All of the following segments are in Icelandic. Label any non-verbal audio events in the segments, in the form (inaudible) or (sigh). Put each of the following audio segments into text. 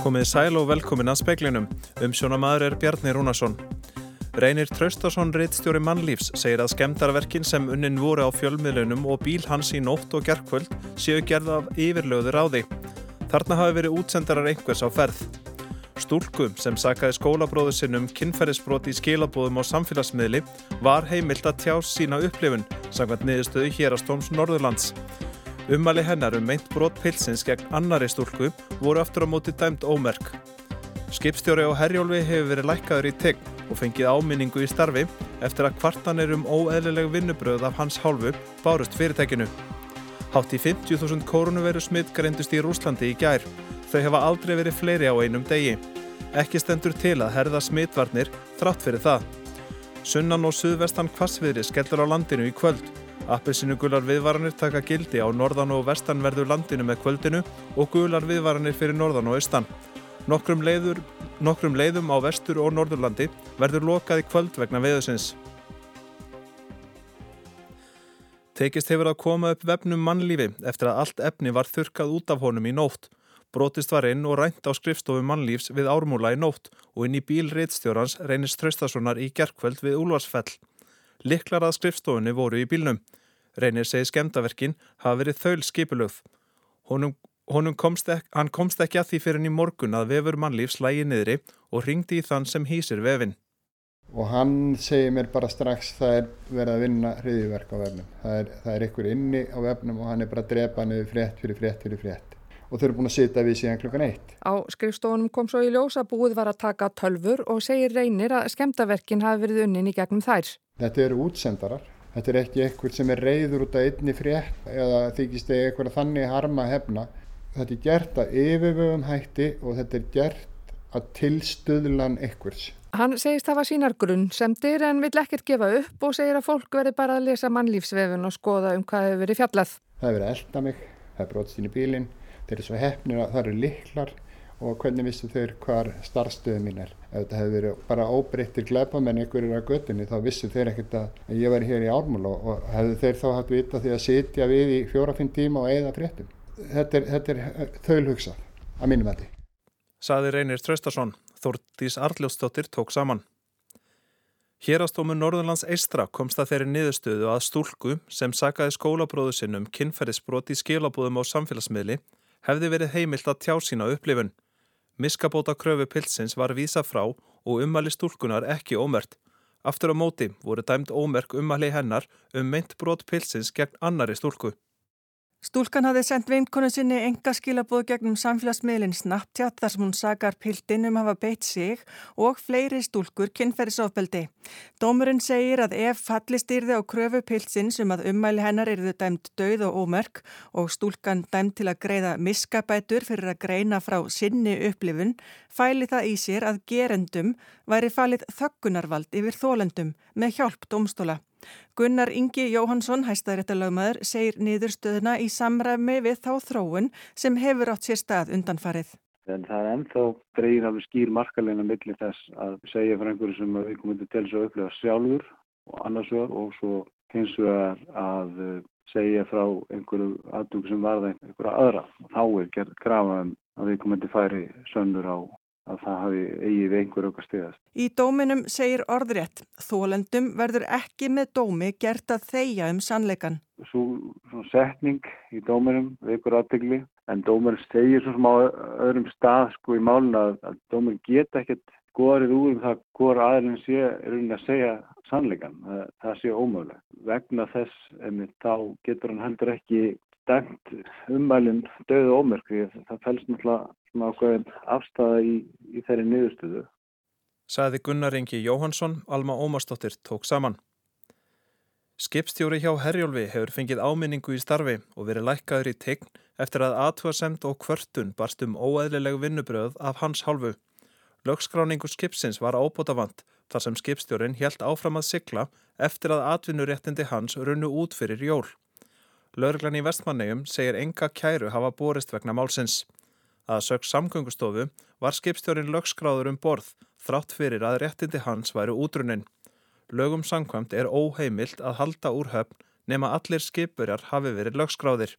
Komið sæl og velkomin að speklinum. Umsjónamaður er Bjarni Rúnarsson. Reynir Traustason, reittstjóri mannlífs, segir að skemdarverkin sem unnin voru á fjölmiðlunum og bíl hans í nótt og gerðkvöld séu gerð af yfirlöður á því. Þarna hafi verið útsendarar einhvers á ferð. Stúlku sem sakaði skólabróðu sinnum kynferðisbrot í skilabóðum á samfélagsmiðli var heimilt að tjá sína upplifun samkvæmt niðurstöðu hérastóms Norðurlands. Ummali hennar um meint brot pilsins gegn annari stúlku voru aftur á móti dæmt ómerk. Skipstjóri á Herjólfi hefur verið lækkaður í tegn og fengið áminningu í starfi eftir að kvartanir um óeðlileg vinnubröð af hans hálfu bárust fyrirtækinu. Hátt í 50.000 koronaviru smitt greindust í Rúslandi í gær. Þau hefa aldrei verið fleiri á einum degi. Ekki stendur til að herða smittvarnir þrátt fyrir það. Sunnan og suðvestan kvassviðri skellur á landinu í kvöld. Appelsinu gular viðvaranir taka gildi á norðan og vestanverðu landinu með kvöldinu og gular viðvaranir fyrir norðan og austan. Nokkrum, leiður, nokkrum leiðum á vestur og norðurlandi verður lokað í kvöld vegna veðusins. Tekist hefur að koma upp vefnum mannlífi eftir að allt efni var þurkað út af honum í nótt. Brotist var inn og rænt á skrifstofu mannlífs við ármúla í nótt og inn í bíl reittstjórans reynist Traustasonar í gerkvöld við Úlvarsfell. Liklar að skrifstofunni voru í bílnum. Reynir segi skemdaverkin hafa verið þaul skipulögð. Honum, honum komst ek, hann komst ekki að því fyrir í morgun að vefur mannlífs lægi niðri og ringdi í þann sem hýsir vefin. Og hann segir mér bara strax það er verið að vinna hriðiverk á vefnum. Það er, það er ykkur inni á vefnum og hann er bara að drepa niður frétt fyrir frétt fyrir frétt. Og þau eru búin að sitja við síðan klukkan eitt. Á skrifstofunum kom svo í ljós að búið var að taka tölfur og segir reynir að skemdaverkin hafi verið unnin í gegnum þær. Þetta eru útsendarar. Þetta er ekki eitthvað sem er reyður út af einni frétt eða þykist eða eitthvað þannig harma hefna. Þetta er gert að yfirvögum hætti og þetta er gert að tilstöðlan einhvers. Hann segist hafa sínar grunnsemdir en vill ekkert gefa upp og segir að fólk verði bara að lesa mannlífsvefun og skoða um hvað hefur verið fjallað. Það hefur verið elda mig, það er brotist inn í bílinn, þeir eru svo hefnir að það eru liklar og hvernig vissu þeir hvar starfstöðu mín er. Ef þetta hefur verið bara óbreyttir glæpamenn ykkur er á göttinni þá vissu þeir ekkert að ég væri hér í ármúl og, hefðu þeir þá hatt vita því að sitja við í fjóra-fimm tíma og eigða fréttum. Þetta er, þetta er þaulhugsað að mínum því. Saði Reynir Traustason, Þórtís Arljósdóttir tók saman. Hérastómu Norðurlands Eistra komst að þeirri niðurstöðu að stúlku sem sakaði skólabróðu sinnum kynferðisbrot í skilabúðum á samfélagsmiðli hefði verið heimilt að tjá sína upplifun. Miskabóta kröfu pilsins var vísa frá og ummæli stúlkunar ekki ómert. Aftur á móti voru dæmt ómerk ummæli hennar um meint brot pilsins gegn annari stúlku. Stúlkan hafði sendt vinkonu sinni enga skilabóð gegnum samfélagsmiðlinn Snapchat þar sem hún sagar piltin um hafa beitt sig og fleiri stúlkur kynferðisofbeldi. Dómurinn segir að ef fallist yrði á kröfu pilsins um að ummæli hennar yrðu dæmt döð og ómörk og stúlkan dæmt til að greiða miskabætur fyrir að greina frá sinni upplifun, fæli það í sér að gerendum væri falið þöggunarvald yfir þólendum með hjálp dómstóla. Gunnar Ingi Jóhansson, hæstaðréttalögmaður, segir niðurstöðuna í samræmi við þá þróun sem hefur átt sér stað undanfarið. En það er ennþá dreyin af skýr markalina millir þess að segja fyrir einhverju sem við komum til að upplifa sjálfur og annars vegar og svo hins vegar að segja frá einhverju aðdug sem varða einhverja aðra. Þá er gerð grafaðum að við komum til færi sönnur á að það hafi eigið einhver okkar stegast. Í dóminum segir orðrétt, þólendum verður ekki með dómi gert að þeia um sannleikan. Svo, svo setning í dóminum veikur aðtegli, en dóminum segir svo sem á öðrum stað sko í málun að, að dóminum geta ekkert góðarið úr um það hvora aðeins sé er um að segja sannleikan. Það, það sé ómögulega. Vegna þess en þá getur hann heldur ekki dæmt umælinn döðu ómörk því það fælst náttúrulega ákveðin afstæða í, í þeirri niðurstöðu. Saði Gunnar Ingi Jóhansson, Alma Ómarsdóttir tók saman. Skipstjóri hjá Herjólfi hefur fengið áminningu í starfi og verið lækkaður í tegn eftir að aðtúasemt og kvörtun barst um óæðileg vinnubröð af hans hálfu. Lögskráningu skipsins var ábútafant þar sem skipstjórin helt áfram að sigla eftir að atvinnuréttindi hans runnu út fyrir jól. Lörglan í vestmannegum segir enga kæru hafa borist vegna málsins. Að sög samgöngustofu var skipstjórin lögskráður um borð þrátt fyrir að réttindi hans væru útrunnin. Lögum samkvæmt er óheimilt að halda úr höfn nema allir skipurjar hafi verið lögskráðir.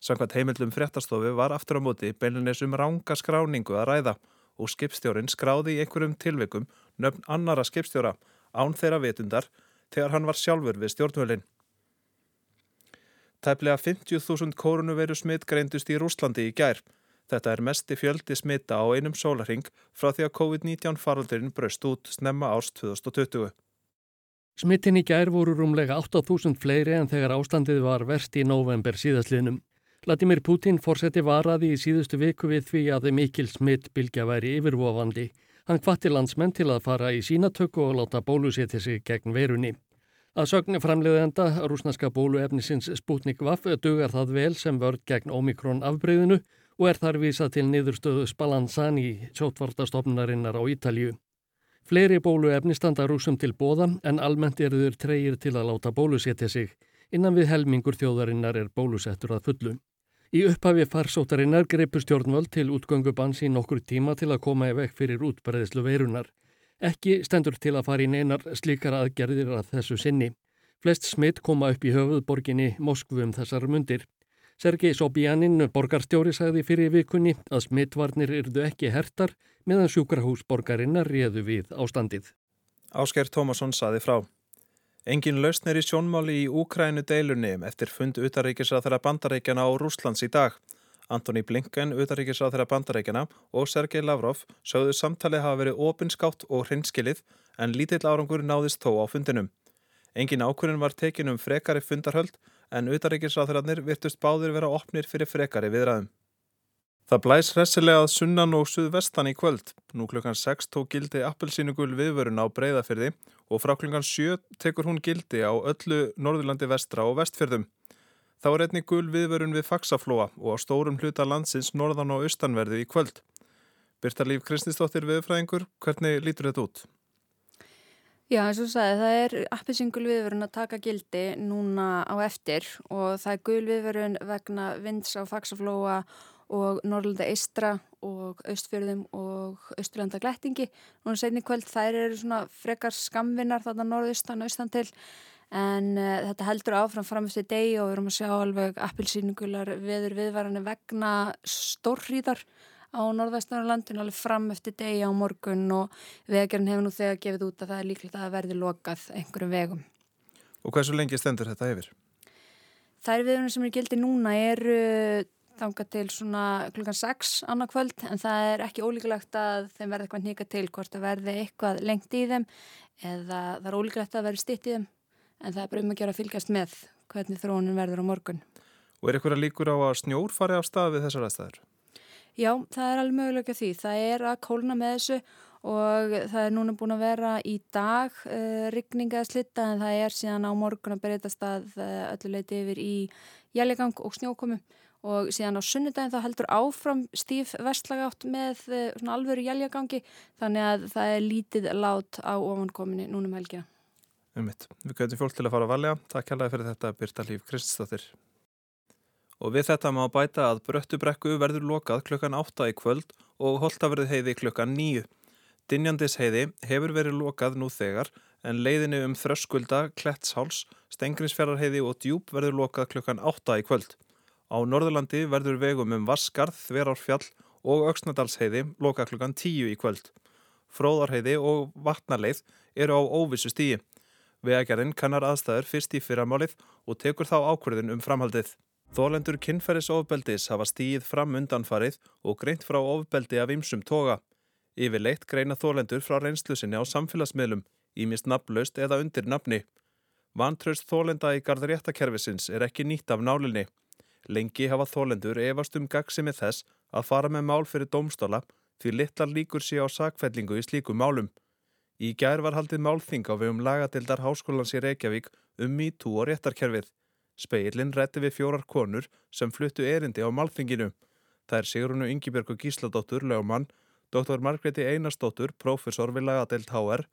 Samkvæmt heimildum fréttastofu var aftur á móti beilinnes um ránga skráningu að ræða og skipstjórin skráði í einhverjum tilveikum nöfn annara skipstjóra án þeirra vitundar þegar hann var sjálfur við stjórnvölinn. Tæplega 50.000 koronaviru smitt greindust í Rúslandi í gær. Þetta er mesti fjöldi smitta á einum sólarhing frá því að COVID-19 faraldurinn braust út snemma árs 2020. Smittin í gær voru rúmlega 8.000 fleiri en þegar ástandið var verst í november síðastliðnum. Vladimir Putin fórseti varaði í síðustu viku við því að mikil smitt bylgja væri yfirvofandi. Hann hvatti landsmenn til að fara í sínatöku og láta bólusetja sig gegn verunni. Að sögni framleiðenda rúsnaska bóluefnisins Sputnik Vaff dugar það vel sem vörd gegn Omikron afbreyðinu og er þar vísa til niðurstöðu Spallanzan í sjótvartastofnarinnar á Ítalju. Fleiri bóluefni standa rúsum til bóða en almennt eru þur treyir til að láta bólusetja sig. Innan við helmingur þjóðarinnar er bólusettur að fullu. Í upphafi farsóttarinnar greipur stjórnvöld til útgöngubans í nokkur tíma til að koma í vekk fyrir útbreðislu veirunar. Ekki stendur til að fara í neinar slíkar aðgerðir að þessu sinni. Flest smitt koma upp í höfuðborginni Moskvu um þessar mundir. Sergei Sobjanin, borgarstjóri, sagði fyrir vikunni að smittvarnir yrðu ekki hertar meðan sjúkrahúsborgarinnar réðu við ástandið. Ásker Tómasson saði frá. Engin lausnir í sjónmáli í Úkrænu deilunni eftir fund utaríkisrað þeirra bandaríkjana á Rúslands í dag. Antoni Blinken, utaríkisráð þeirra bandarækjana og Sergei Lavrov sögðu samtalið hafa verið opinskátt og hrinskilið en lítill árangur náðist þó á fundinum. Engin ákvörðin var tekin um frekari fundarhöld en utaríkisráð þeirrarnir virtust báðir vera opnir fyrir frekari viðræðum. Það blæs hressilega að sunnan og suðvestan í kvöld. Nú klukkan 6 tók gildi appelsínugul viðvörun á breyðafyrði og frá klukkan 7 tekur hún gildi á öllu Norðurlandi vestra og vestfyrðum. Þá er einni gul viðvörun við faksaflóa og á stórum hluta landsins norðan og austanverðu í kvöld. Birta Líf Kristinsdóttir viðfræðingur, hvernig lítur þetta út? Já, eins og sagði, það er appisingul viðvörun að taka gildi núna á eftir og það er gul viðvörun vegna vinds á faksaflóa og norðlunda eistra og austfjörðum og austurlanda glettingi. Núna setni kvöld þær eru svona frekar skamvinnar þarna norðaustan, austan til en uh, þetta heldur áfram fram eftir degi og við erum að sjá alveg appilsýningular viður viðvarani vegna stórrýðar á norðvestunarlandinu alveg fram eftir degi á morgun og vegarinn hefur nú þegar gefið út að það er líklegt að það verði lokað einhverjum vegum. Og hversu lengi stendur þetta yfir? Þær viðvarni sem er gildi núna eru þanga til svona klukkan 6 annarkvöld en það er ekki ólíkulegt að þeim verði eitthvað nýka til hvort að verði eitthvað lengt í þeim eða það er ólíkulegt að verði stitt í þeim en það er bara um að gera að fylgjast með hvernig þróunin verður á morgun. Og er eitthvað líkur á að snjór fari af stað við þessar aðstæður? Já, það er alveg mögulega því. Það er að kólna með þessu og það er núna búin að vera í dag uh, eh, ryggninga eða slitta en það er síðan á morgun að breytast að uh, öllu leiti yfir í jæljagang og snjókomu og síðan á sunnudagin þá heldur áfram stíf vestlagátt með uh, alvöru jæljagangi þannig að það er lítið lát á ofankominni núnum helgina. Ummitt. Við gætum fólk til að fara að valja. Takk hérlega fyrir þetta Birta Líf Kristinsdóttir. Og við þetta má bæta að Bröttubrekku verður lokað klukkan 8 í kvöld og Holtavörði heiði klukkan 9. Dinjandis heiði hefur verið lokað nú þegar en leiðinu um Þröskulda, Klettsháls, Stengrinsfjörðarheiði og Djúb verður lokað klukkan 8 í kvöld. Á Norðurlandi verður vegum um Vaskarð, Þverárfjall og Öksnadalsheiði lokað klukkan 10 í kvöld. Fróðarheiði og Vatnarleið eru á óvissu stíi. Vegagerinn kannar aðstæður fyrst í fyrramálið og tekur þá ákverðin um framhaldið. Þólendur kynferðisofbeldis hafa stíð fram undanfarið og greint frá ofbeldi af ymsum toga. Yfirleitt greina þólendur frá reynslusinni á samfélagsmiðlum, ímist nafnlaust eða undir nafni. Vantraust þólenda í gardréttakerfisins er ekki nýtt af nálinni. Lengi hafa þólendur efast um gagsi með þess að fara með mál fyrir domstóla því litlar líkur sé á sakfellingu í slíkum málum. Í gær var haldið málþing á vegum lagadildar Háskólans í Reykjavík um MeToo og réttarkerfið. Speillin rætti við fjórar konur sem fluttu erindi á málþinginu. Það er Sigrunu Yngibjörgu Gísladóttur, lögumann, Dr. Margreti Einarsdóttur, profesor við lagadild HR,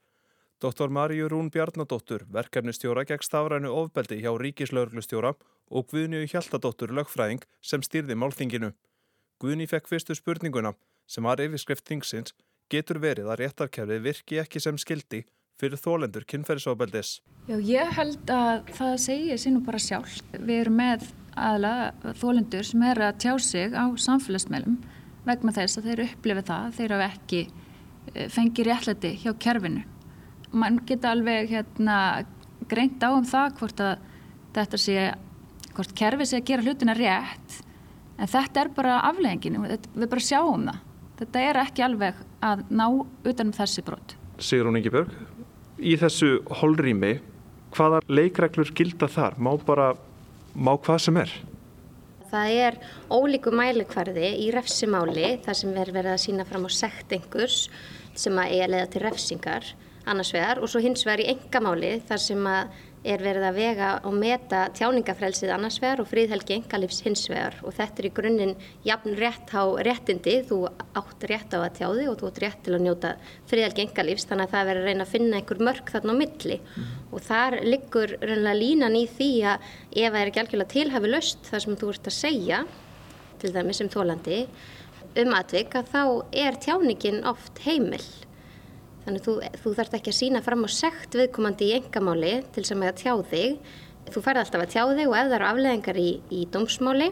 Dr. Maríu Rún Bjarnadóttur, verkefnistjóra gegn stafrænu ofbeldi hjá Ríkislauglustjóra og Guðnju Hjaltadóttur, lögfræðing, sem stýrði málþinginu. Guðni fekk fyrstu spurninguna, sem var yfirskrift þingsins, getur verið að réttarkerfið virki ekki sem skildi fyrir þólendur kynferðisofbeldis. Já, ég held að það segir sínum bara sjálf. Við erum með aðla þólendur sem er að tjá sig á samfélagsmeilum vegna þess að þeir upplifi það þeir hafa ekki eh, fengi réttlæti hjá kerfinu. Man geta alveg hérna, greint á um það hvort að þetta sé, hvort kerfi sé að gera hlutina rétt en þetta er bara afleggingin, við bara sjáum það. Þetta er ekki alveg að ná utanum þessi brot. Sigur hún Ingeborg, í þessu holrými, hvaða leikreglur gilda þar? Má bara, má hvað sem er? Það er ólíku mælikvarði í refsimáli þar sem er verið að sína fram á sekt einhvers sem að eiga leiða til refsingar annars vegar og svo hins vegar í engamáli þar sem að er verið að vega og meta tjáningafrelsið annars vegar og fríðhelgi engalifs hins vegar. Og þetta er í grunninn jafn rétt á réttindi, þú átt rétt á að tjáði og þú átt rétt til að njóta fríðhelgi engalifs þannig að það verður að reyna að finna einhver mörg þarna á milli. Mm. og þar liggur reynilega línan í því að ef það er ekki algjörlega tilhafi löst það sem þú ert að segja til dæmi sem þólandi um atvik að þá er tjáningin oft heimil Þannig þú, þú þarf ekki að sína fram á sekt viðkomandi í engamáli til sem að tjá þig. Þú færði alltaf að tjá þig og ef það eru afleðingar í, í dómsmáli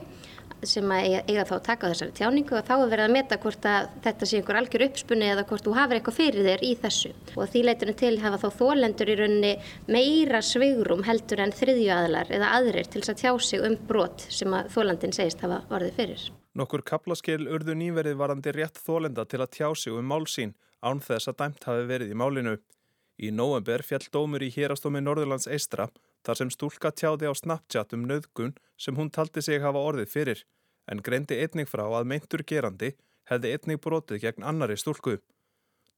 sem eiga, þá að taka þessari tjáningu og þá er verið að meta hvort að þetta sé einhver algjör uppspunni eða hvort þú hafið eitthvað fyrir þér í þessu. Og því leiturinn til hafa þá þólendur í rauninni meira svigrum heldur en þriðju aðlar eða aðrir til að tjá sig um brot sem að þólandin segist hafa orðið fyrir. Nokkur kaplaskil urðu nýverið varandi rétt þólenda til að tjá sig um málsín án þess að dæmt hafi verið í málinu. Í nóvember fjall dómur í hérastómi Norðurlands Eistra þar sem stúlka tjáði á Snapchat um nöðgun sem hún taldi sig hafa orðið fyrir en greindi einnig frá að meintur gerandi hefði einnig brotið gegn annari stúlku.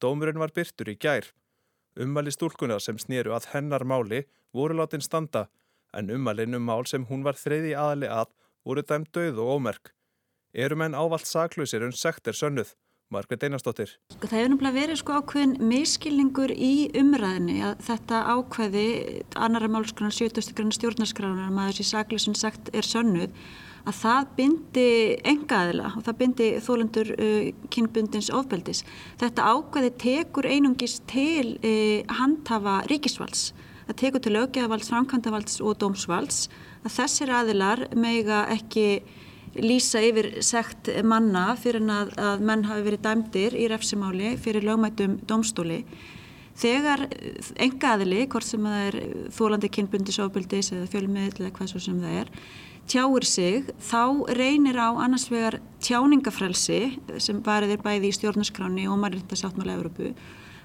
Dómurinn var byrtur í gær. Ummali stúlkunar sem snýru að hennar máli voru látin standa en ummalinn um mál sem hún var þreyði aðli að voru dæmt döð og ómerk. Erum en ávalt saklausir um sektir sönnuð Margreit Einarstóttir. Sko, það hefur náttúrulega verið sko ákveðin miskilningur í umræðinni að þetta ákveði annara málskrána 70. grann stjórnarskrána að maður sem saklusin sagt er sönnuð að það bindi engaðila og það bindi þólendur uh, kynbundins ofbeldis. Þetta ákveði tekur einungis til uh, handhafa ríkisvalds. Það tekur til auðgjafavalds, framkvæmdavalds og dómsvalds að þessir aðilar meiga ekki lýsa yfir sekt manna fyrir að, að menn hafi verið dæmdir í refsimáli fyrir lögmætum domstóli. Þegar enga aðili, hvort sem það er þólandi kynbundisofbildis eða fjölmiðl eða hvað svo sem það er, tjáir sig, þá reynir á annars vegar tjáningafrelsi sem variðir bæði í stjórnarskráni og marindasáttmála Európu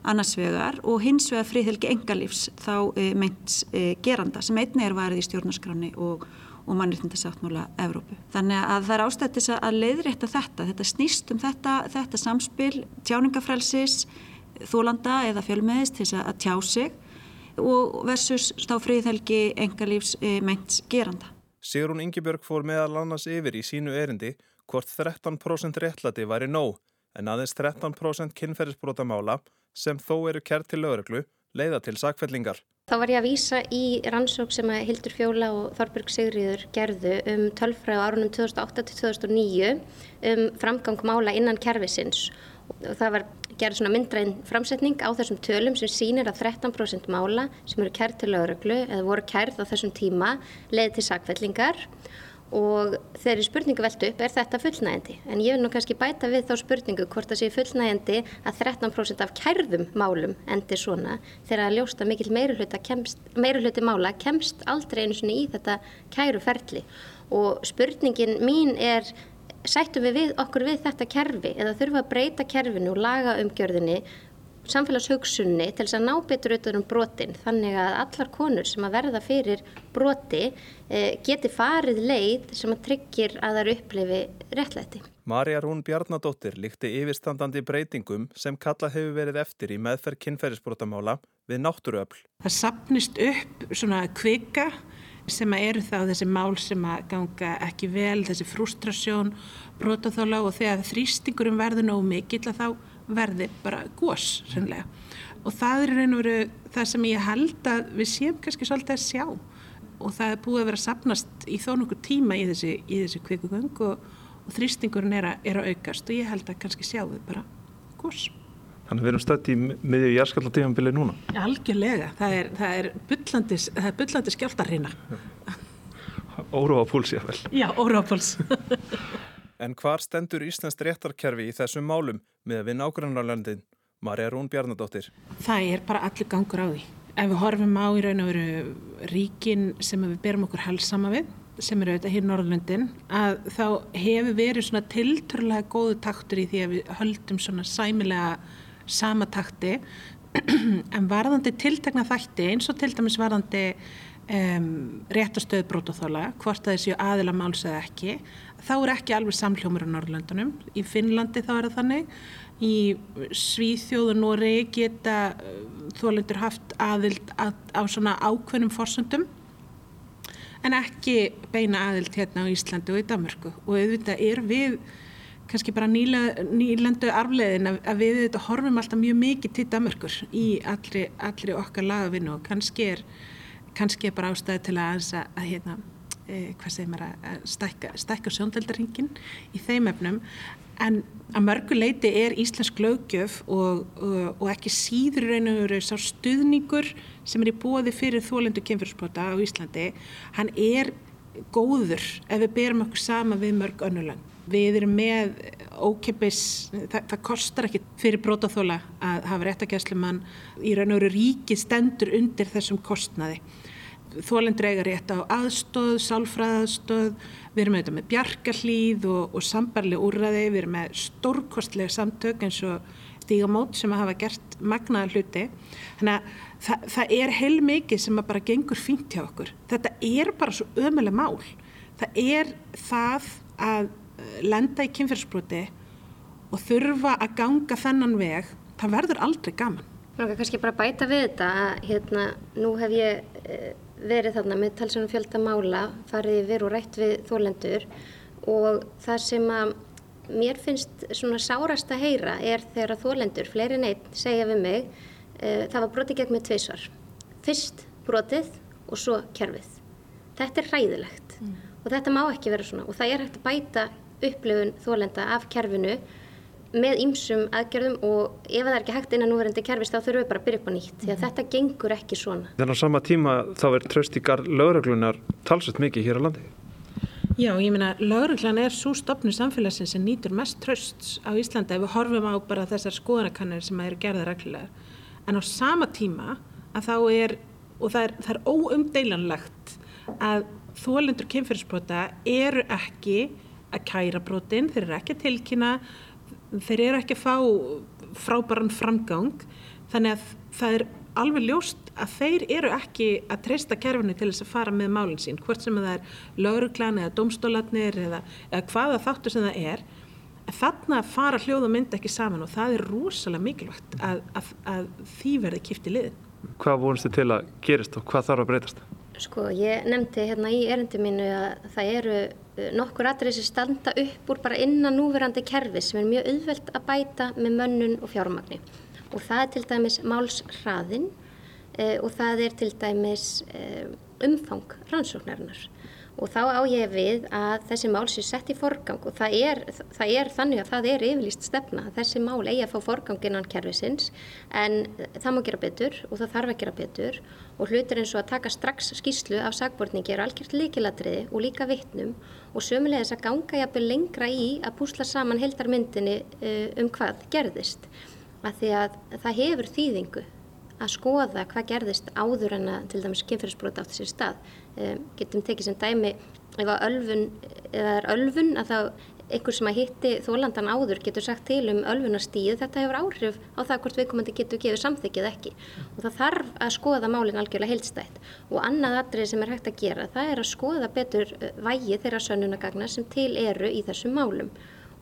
annars vegar og hins vegar friðhelgi engalífs þá e, meint e, geranda sem einni er varið í stjórnarskráni og og mannréttindasáttmála Evrópu. Þannig að það er ástættis að leiðrétta þetta, þetta snýst um þetta, þetta samspil tjáningafrelsis, þólanda eða fjölmiðis til að tjá sig og versus þá friðhelgi engalífs e, meint geranda. Sigrun Ingebjörg fór meðal annars yfir í sínu erindi hvort 13% réttlati væri nóg en aðeins 13% kynferðisbrótamála sem þó eru kert til lögreglu leiða til sakfellingar. Þá var ég að výsa í rannsók sem að Hildur Fjóla og Þorberg Sigriður gerðu um tölfræðu árunum 2008-2009 um framgang mála innan kervisins. Það var gerð svona myndræn framsetning á þessum tölum sem sínir að 13% mála sem eru kært til lögreglu eða voru kært á þessum tíma leiði til sakfellingar og þeirri spurningu veldu upp er þetta fullnægandi en ég vil nú kannski bæta við þá spurningu hvort það sé fullnægandi að 13% af kærðum málum endir svona þegar að ljósta mikil meirulhuti mála kemst aldrei einu svona í þetta kæruferli. Og spurningin mín er sættum við, við okkur við þetta kerfi eða þurfum að breyta kerfinu og laga umgjörðinni samfélagshugsunni til þess að ná betur auðvitað um brotin þannig að allar konur sem að verða fyrir broti eh, geti farið leið sem að tryggir að það eru upplifi réttlæti. Marja Rún Bjarnadóttir líkti yfirstandandi breytingum sem kalla hefur verið eftir í meðferð kynferðisbrotamála við náttúruöfl. Það sapnist upp svona kvika sem eru þá þessi mál sem að ganga ekki vel, þessi frustrasjón, brotaþála og þegar þrýstingurum verður nógu mikill að þá verði bara gós sannlega. og það er raun og veru það sem ég held að við séum kannski svolítið að sjá og það er búið að vera sapnast í þó nokkur tíma í þessi, þessi kvikugöng og, og þrýstingurinn er, er að aukast og ég held að kannski sjáum við bara gós. Þannig að við erum stöðt í miðju jærskalladífambili núna? Algjörlega, það er, er bullandi skjáltarina. Óróapúls jáfnvel. Já, óróapúls. (laughs) en hvar stendur Íslands réttarkerfi í þessum málum með við nágrannarlöndin? Marja Rún Bjarnadóttir. Það er bara allur gangur á því. Ef við horfum á í raun og veru ríkin sem við berum okkur helsama við, sem eru auðvitað hér Norrlundin, að þá hefur verið svona tilturlega góðu taktur í því að við höldum svona sæmilega sama takti, (clears throat) en varðandi tiltakna þætti eins og til dæmis varðandi um, réttastöðu brótaþóla, hvort er séu aðila máls eða ekki, þá er ekki alveg samljómur á Norrlundunum. Í Finnlandi þá er það þannig í Svíþjóð og Nóri geta uh, þólendur haft aðild að, á svona ákveðnum fórsöndum en ekki beina aðild hérna á Íslandi og í Danmarku og auðvitað er við kannski bara nýla, nýlandu arfleðin að, að við auðvitað horfum alltaf mjög mikið til Danmarkur í allri, allri okkar lagavinu og kannski er, kannski er bara ástæði til að, að, hérna, hvað segir maður að stækka, stækka sjóndeldarhingin í þeim efnum. En að mörgu leiti er íslensk lögjöf og, og, og ekki síður veru sá stuðningur sem er í bóði fyrir þólendu kemfyrirspota á Íslandi, hann er góður ef við berum okkur sama við mörg önnulang. Við erum með ókeppis, það, það kostar ekki fyrir brótaþóla að hafa réttakæslumann í raun og veru ríki stendur undir þessum kostnaði þólendur eiga rétt á aðstóð, sálfræðaðstóð, við erum auðvitað með bjarkarlýð og, og sambarleg úrraði, við erum með stórkostlega samtök eins og stígamót sem hafa gert magnaða hluti. Þannig að það, það er heil mikið sem bara gengur fínt hjá okkur. Þetta er bara svo ömuleg mál. Það er það að eh, lenda í kynferðsbroti og þurfa að ganga þennan veg, það verður aldrei gaman. Mér er kannski bara að bæta við þetta að hérna, nú hef ég eh, verið þarna með talsunum fjölda mála, farið yfir og rætt við þólendur og það sem að mér finnst svona sárast að heyra er þegar þólendur, fleiri neitt, segja við mig uh, það var brotið gegn með tveisvar. Fyrst brotið og svo kerfið. Þetta er hræðilegt mm. og þetta má ekki vera svona og það er hægt að bæta upplifun þólenda af kerfinu með ýmsum aðgerðum og ef það er ekki hægt innan núverandi kerfist þá þurfum við bara að byrja upp á nýtt því að mhm. þetta gengur ekki svona. Þannig á sama tíma þá er tröstíkar lögreglunar talsett mikið hér á landi? Já, ég meina lögreglan er svo stopnu samfélagsins sem nýtur mest trösts á Íslanda ef við horfum á bara þessar skoðanakannir sem eru gerða reglulegar. En á sama tíma að þá er, og það er, það er óumdeilanlegt að þólendur kynferðsbrota eru ekki að kæra brotin, þeir eru ekki að tilkynna þeir eru ekki að fá frábæran framgang þannig að það er alveg ljóst að þeir eru ekki að treysta kerfinu til þess að fara með málinn sín hvort sem það er lauruglan eða domstólatnir eða, eða hvaða þáttu sem það er þarna fara hljóð og mynd ekki saman og það er rosalega mikilvægt að, að, að því verði kipti liðin. Hvað vonast þið til að gerist og hvað þarf að breytast? Sko ég nefndi hérna í erindi mínu að það eru nokkur aðrið sem standa upp úr bara innan núverandi kerfi sem er mjög auðvelt að bæta með mönnun og fjármagni. Og það er til dæmis málsraðin e, og það er til dæmis e, umfang rannsóknarinnar og þá á ég við að þessi mál sé sett í forgang og það er, það er þannig að það er yfirlýst stefna þessi mál eigi að fá forgang innan kervisins en það má gera betur og það þarf að gera betur. Og hlutir eins og að taka strax skýslu af sagbortningi er algjört líkilatriði og líka vittnum og sömulegis að ganga jafnveg lengra í að púsla saman heldarmyndinni eh, um hvað gerðist. Að því að það hefur þýðingu að skoða hvað gerðist áður en að til dæmis kynferðisbrot átti sér stað. Um, getum tekið sem dæmi ef að ölfun, er ölfun að þá einhver sem að hitti þólandan áður getur sagt til um ölfunarstíð þetta hefur áhrif á það hvort viðkomandi getur gefið samþykkið ekki. Og það þarf að skoða málinn algjörlega heilstætt og annað atrið sem er hægt að gera það er að skoða betur uh, vægi þeirra sönnunagagna sem til eru í þessum málum.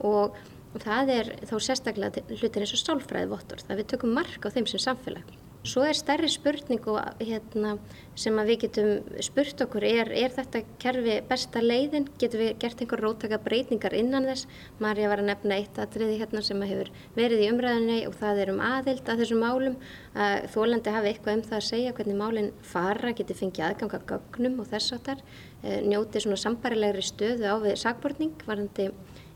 Og það er þá sérstaklega hlutir eins og sálfræði það við tökum mark á þeim sem samfélag Svo er stærri spurning og, hérna, sem við getum spurt okkur, er, er þetta kerfi besta leiðin? Getum við gert einhver róttaka breytingar innan þess? Marja var að nefna eitt aðriði hérna sem hefur verið í umræðinni og það er um aðild að þessum málum. Þólandi hafi eitthvað um það að segja hvernig málinn fara, geti fengið aðganga gögnum og þess áttar, eh, njóti svona sambarilegri stöðu á við sagbortning varandi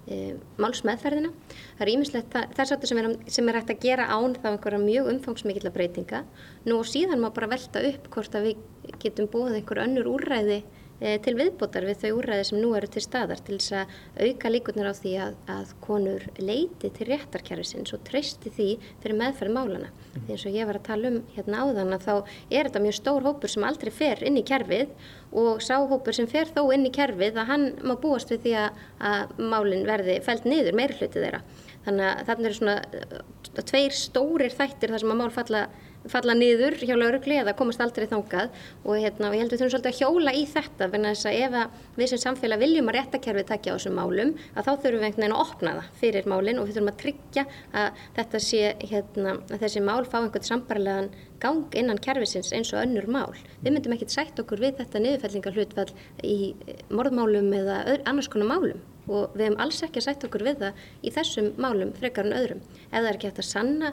e, málsmeðferðina. Það er ímislegt þess að sem, sem er hægt að gera án þá einhverja mjög umfangsmikilla breytinga. Nú og síðan má bara velta upp hvort að við getum búið einhver önnur úrræði til viðbótar við þau úrræði sem nú eru til staðar til þess að auka líkunar á því að, að konur leiti til réttarkerfisins og treysti því fyrir meðferð málana. Mm. Því eins og ég var að tala um hérna áðan að þá er þetta mjög stór hópur sem aldrei fer inn í kerfið og sáhópur sem fer þó inn í kerfið að hann má búast við því að, að málinn verði fælt niður meira hluti þeirra. Þannig að þarna eru svona uh, tveir stórir þættir þar sem að mál falla falla niður hjá laurugli eða komast aldrei þangað og, hérna, ég held að við þurfum svolítið að hjóla í þetta fyrir þess að ef við sem samfélag viljum að réttakerfið takja á þessum málum að þá þurfum við einhvern veginn að opna það fyrir málinn og við þurfum að tryggja að þetta sé hérna, að þessi mál fá einhvern sambarlegan gang innan kerfisins eins og önnur mál. Við myndum ekkert sætt okkur við þetta niðurfellingar hlutfall í morðmálum eða annars konar málum og við hefum alls ekki sætt okkur við það í þessum málum frekar en öðrum. Ef það er ekki hægt að sanna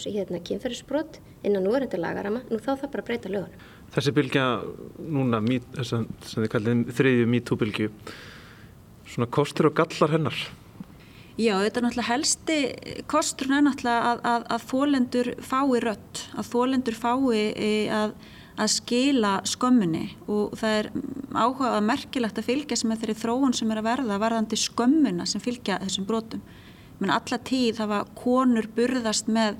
hérna, kynferðisbrot innan núverandi lagarama, nú þá það bara breyta lögunum. Þessi bylgja núna, að þið kallið þriðju MeToo-bylgju, svona kostur og gallar hennar? Já, þetta er náttúrulega helsti kosturinn er náttúrulega að, að, að þólendur fái rött, að þólendur fái e, að, að skila skömmunni og það er áhugað merkilegt að fylgja sem er þeirri þróun sem er að verða varðandi skömmuna sem fylgja þessum brotum. Menn alla tíð hafa konur burðast með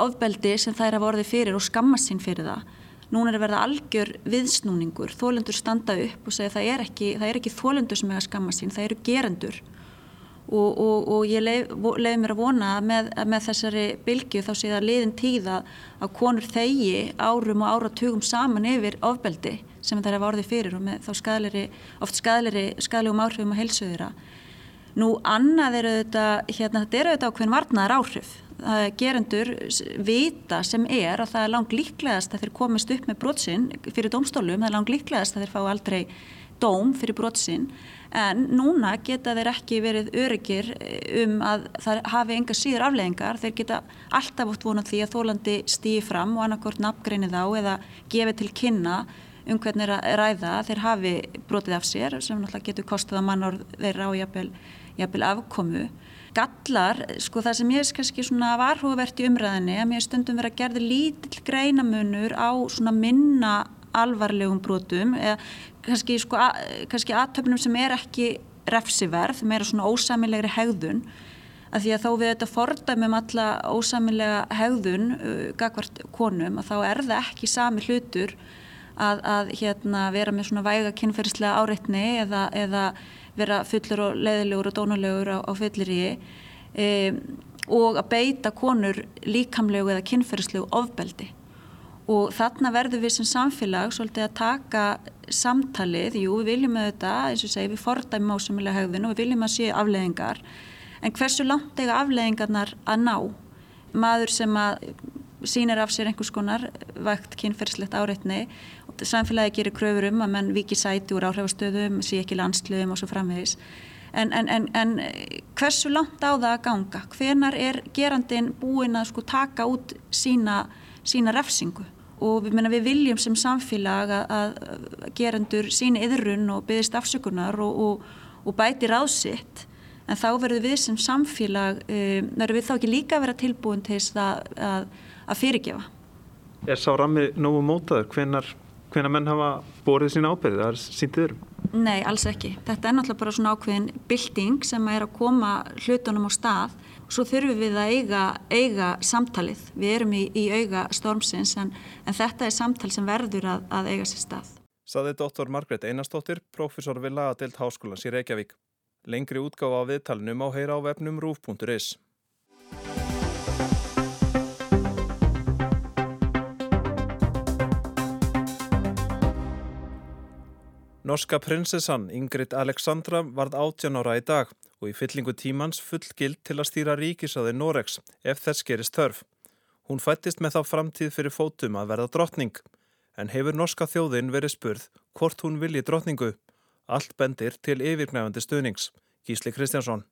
ofbeldi sem þær hafa orðið fyrir og skammast sín fyrir það. Nún er að verða algjör viðsnúningur, þólendur standa upp og segja það er ekki, það er ekki þólendur sem er að skammast sín, það eru gerendur. Og, og, og ég leiði leif mér að vona með, með þessari bylgu þá sé það liðin tíða að konur þegi árum og áratugum saman yfir ofbeldi sem þær hafa orðið fyrir og með þá skadleri, oft skadleri, skadlegum áhrifum að helsuðira. Nú annað eru þetta, hérna þetta eru þetta ákveðin varnaðar áhrif gerendur vita sem er að það er langt líklegast að þeir komist upp með brotsinn fyrir dómstólum, það er langt líklegast að þeir fá aldrei dóm fyrir brotsinn en núna geta þeir ekki verið öryggir eh, um að það hafi enga síður afleggingar, þeir geta alltaf átt vonað því að þólandi stýði fram og annarkort nafngreini þá eða gefi til kynna um hvernig er ræða. Þeir hafi brotið af sér sem náttúrulega getur kostið að mann jafnvel afkomu gallar, sko það sem ég er kannski svona varhugavert í umræðinni að mér stundum vera að gerði lítill greinamunur á svona minna alvarlegum brotum eða kannski sko kannski aðtöfnum sem er ekki refsiverð, meira svona ósamilegri hegðun að því að þá við þetta fordæmum alla ósamilega hegðun uh, gagvart konum að þá er það ekki sami hlutur að, að hérna vera með svona væga kynferðslega áreitni eða, eða vera fullur og leiðilegur og dónulegur á, á fulliríi e, og að beita konur líkamlegu eða kynferðslegu ofbeldi. Og þarna verður við sem samfélag svolítið að taka samtalið, jú við viljum þetta eins og segi við fordæmum ásumulega hegðun og við viljum að sé afleðingar en hversu langt eiga afleðingarnar að ná? Maður sem að sínir af sér einhvers konar vægt kynferðslegt áreitni samfélagi gerir kröfur um að menn viki sæti úr áhrifastöðum, sé ekki landsluðum og svo framvegis. En, en, en, en hversu langt á það að ganga? Hvenar er gerandin búin að sko taka út sína, sína refsingu? Og við, menna, við viljum sem samfélag að, að gerandur síni yðrun og byggðist afsökunar og, og, og bæti ráðsitt. En þá verður við sem samfélag, um, verður við þá ekki líka að vera tilbúin til þess að, að, að fyrirgefa. Er sá rammi nógu mótaður? Hvenar hvena menn hafa borðið sína ábyrðið, það er síntið örum? Nei, alls ekki. Þetta er náttúrulega bara svona ákveðin bilding sem er að koma hlutunum á stað og svo þurfum við að eiga, eiga samtalið. Við erum í, í auga stormsins en, en þetta er samtal sem verður að, að eiga sér stað. Saði dóttor Margret Einarstóttir, profesor við lagadelt háskólans í Reykjavík. Lengri útgáfa á viðtalunum á heyra á vefnum rúf.is. Norska prinsessan Ingrid Alexandra varð 18 ára í dag og í fyllingu tímans full gild til að stýra ríkisaði Noregs ef þess gerist þörf. Hún fættist með þá framtíð fyrir fótum að verða drottning en hefur norska þjóðin verið spurð hvort hún vilji drottningu. Allt bendir til yfirgnæfandi stuðnings. Gísli Kristjánsson.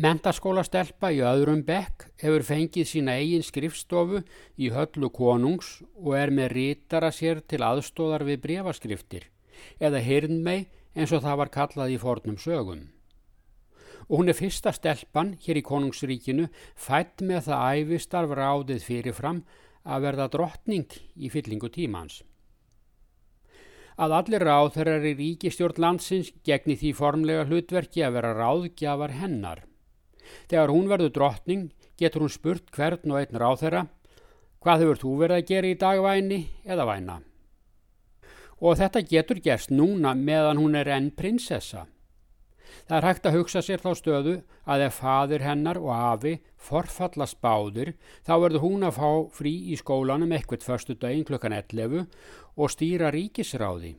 Mentaskóla stelpa í öðrum bekk hefur fengið sína eigin skrifstofu í höllu konungs og er með rítara sér til aðstóðar við brefaskriftir eða hirnmei eins og það var kallað í fornum sögum. Og hún er fyrsta stelpan hér í konungsríkinu fætt með það æfistarf ráðið fyrirfram að verða drottning í fyllingu tímans. að allir ráðherrar í ríkistjórn landsins gegni því formlega hlutverki að vera ráðgjafar hennar. Þegar hún verður drottning getur hún spurt hvern og einn ráðherra hvað hefur þú verið að gera í dagvæni eða væna. Og þetta getur gerst núna meðan hún er enn prinsessa. Það er hægt að hugsa sér þá stöðu að ef fadir hennar og afi forfallast báðir þá verður hún að fá frí í skólanum ekkert förstu daginn klukkan 11 og stýra ríkisráði.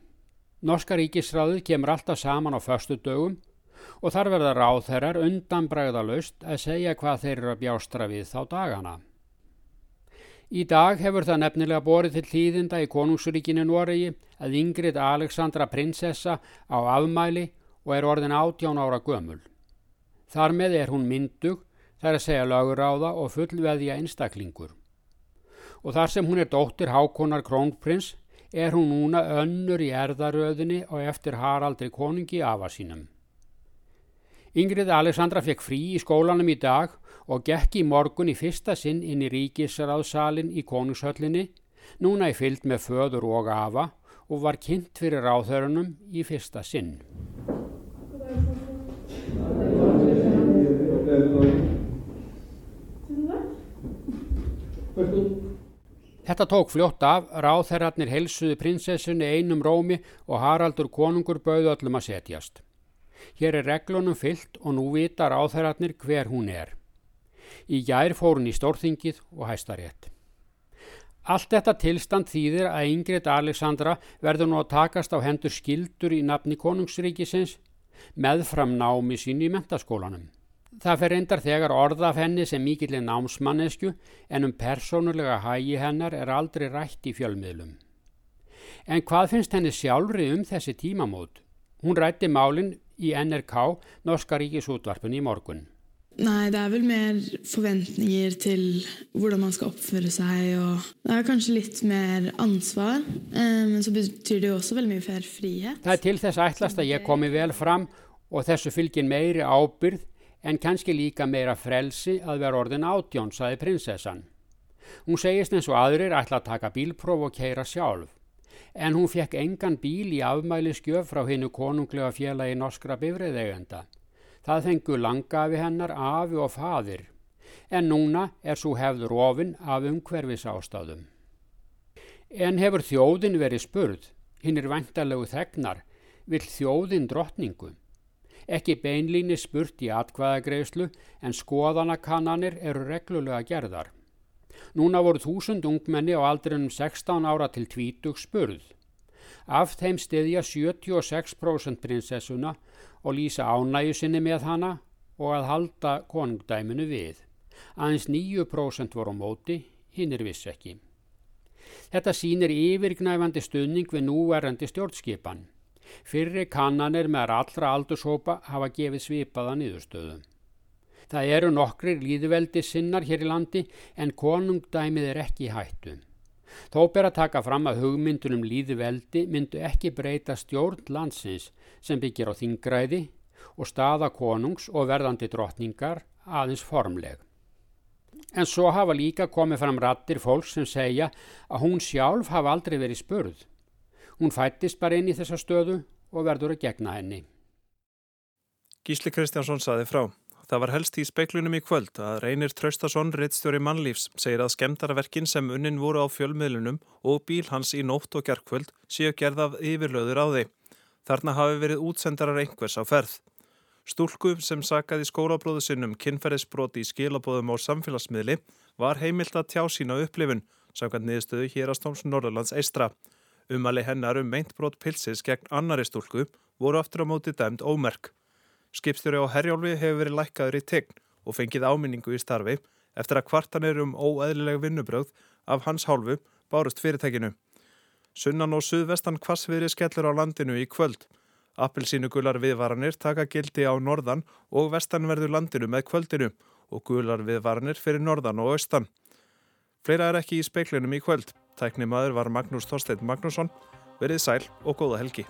Norska ríkisráðið kemur alltaf saman á förstu dögum og þar verða ráðherrar undanbræðalust að segja hvað þeir eru að bjástra við þá dagana. Í dag hefur það nefnilega borið til hlýðinda í konungsuríkinu Noregi að Ingrid Alexandra prinsessa á afmæli og er orðin átján ára gömul. Þar með er hún myndug, þar að segja laguráða og fullveðja einstaklingur. Og þar sem hún er dóttir Hákonar Krónprins er hún núna önnur í erðaröðinni og eftir Haraldri konungi afa sínum. Ingrid Alexandra fekk frí í skólanum í dag og gekk í morgun í fyrsta sinn inn í ríkisraðsalinn í konungshöllinni, núna í fyllt með föður og afa og var kynnt fyrir ráðhörunum í fyrsta sinn. Þetta tók fljótt af, ráðherratnir helsuðu prinsessunni einum rómi og Haraldur konungur bauð öllum að setjast. Hér er reglunum fyllt og nú vita ráðherratnir hver hún er. Í gær fórun í stórþingið og hæstarétt. Allt þetta tilstand þýðir að Ingrid Alexandra verður nú að takast á hendur skildur í nafni konungsríkisins meðfram námi sín í mentaskólanum. Það fer reyndar þegar orðaf henni sem mikillin námsmannesku en um persónulega hægi hennar er aldrei rætt í fjölmiðlum. En hvað finnst henni sjálfri um þessi tímamót? Hún rætti málinn í NRK, Norska ríkisútvarpun í morgun. Nei, det er vel mer forventninger til hvordan man skal oppføre seg. og Det er kanskje litt mer ansvar, eh, men så betyr det jo også veldig mye fer frihet. Það er til þess ætlast að ég komi vel fram og þessu fylgin meiri ábyrð en kannski líka meira frelsi að vera orðin átjón, saði prinsessan. Hún segist eins og aðrir ætla að taka bílpróf og keira sjálf. En hún fekk engan bíl í afmæli skjöf frá hinnu konunglega félagi norskra bifriðegenda. Það fengu langafi hennar afi og fadir, en núna er svo hefður ofinn af umhverfis ástæðum. En hefur þjóðin verið spurð, hinn er vantarlegu þegnar, vill þjóðin drottningu? Ekki beinlíni spurt í atkvæðagreyslu en skoðanakannanir eru reglulega gerðar. Núna voru þúsund ungmenni á aldrinum 16 ára til 20 spurð. Af þeim stiðja 76% prinsessuna og lýsa ánægju sinni með hana og að halda konungdæminu við. Aðeins 9% voru á móti, hinn er viss ekki. Þetta sínir yfirgnæfandi stuðning við núverandi stjórnskipan. Fyrri kannanir með allra aldurshópa hafa gefið svipaða niðurstöðum. Það eru nokkrir líðveldi sinnar hér í landi en konungdæmið er ekki hættu. Þó ber að taka fram að hugmyndunum líði veldi myndu ekki breyta stjórn landsins sem byggir á þingræði og staða konungs og verðandi drottningar aðeins formleg. En svo hafa líka komið fram rattir fólks sem segja að hún sjálf hafa aldrei verið spurð. Hún fættist bara inn í þessa stöðu og verður að gegna henni. Gísli Kristjánsson saði frá. Það var helst í speiklunum í kvöld að Reynir Traustason, reittstjóri mannlífs, segir að skemdarverkin sem unnin voru á fjölmiðlunum og bíl hans í nótt og gerðkvöld séu gerð af yfirlöður á þeim. Þarna hafi verið útsendarar einhvers á ferð. Stúlku sem sakaði skólabróðu sinnum kynferðisbroti í skilabóðum á samfélagsmiðli var heimilt að tjá sína upplifun, samkvæmt niðurstöðu hérastóms Norðurlands eistra. Umali hennar um meintbrot pilsis gegn annari stúlku voru aftur á móti dæmt ómerk. Skipstjóri á Herjólfi hefur verið lækkaður í tegn og fengið áminningu í starfi eftir að kvartanir um óæðileg vinnubröð af hans hálfu bárust fyrirtækinu. Sunnan og suðvestan kvassviðri skellur á landinu í kvöld. Appelsínu gular viðvaranir taka gildi á norðan og vestanverðu landinu með kvöldinu og gular viðvaranir fyrir norðan og austan. Fleira er ekki í speiklinum í kvöld. Tækni maður var Magnús Þorstein Magnússon. Verið sæl og góða helgi.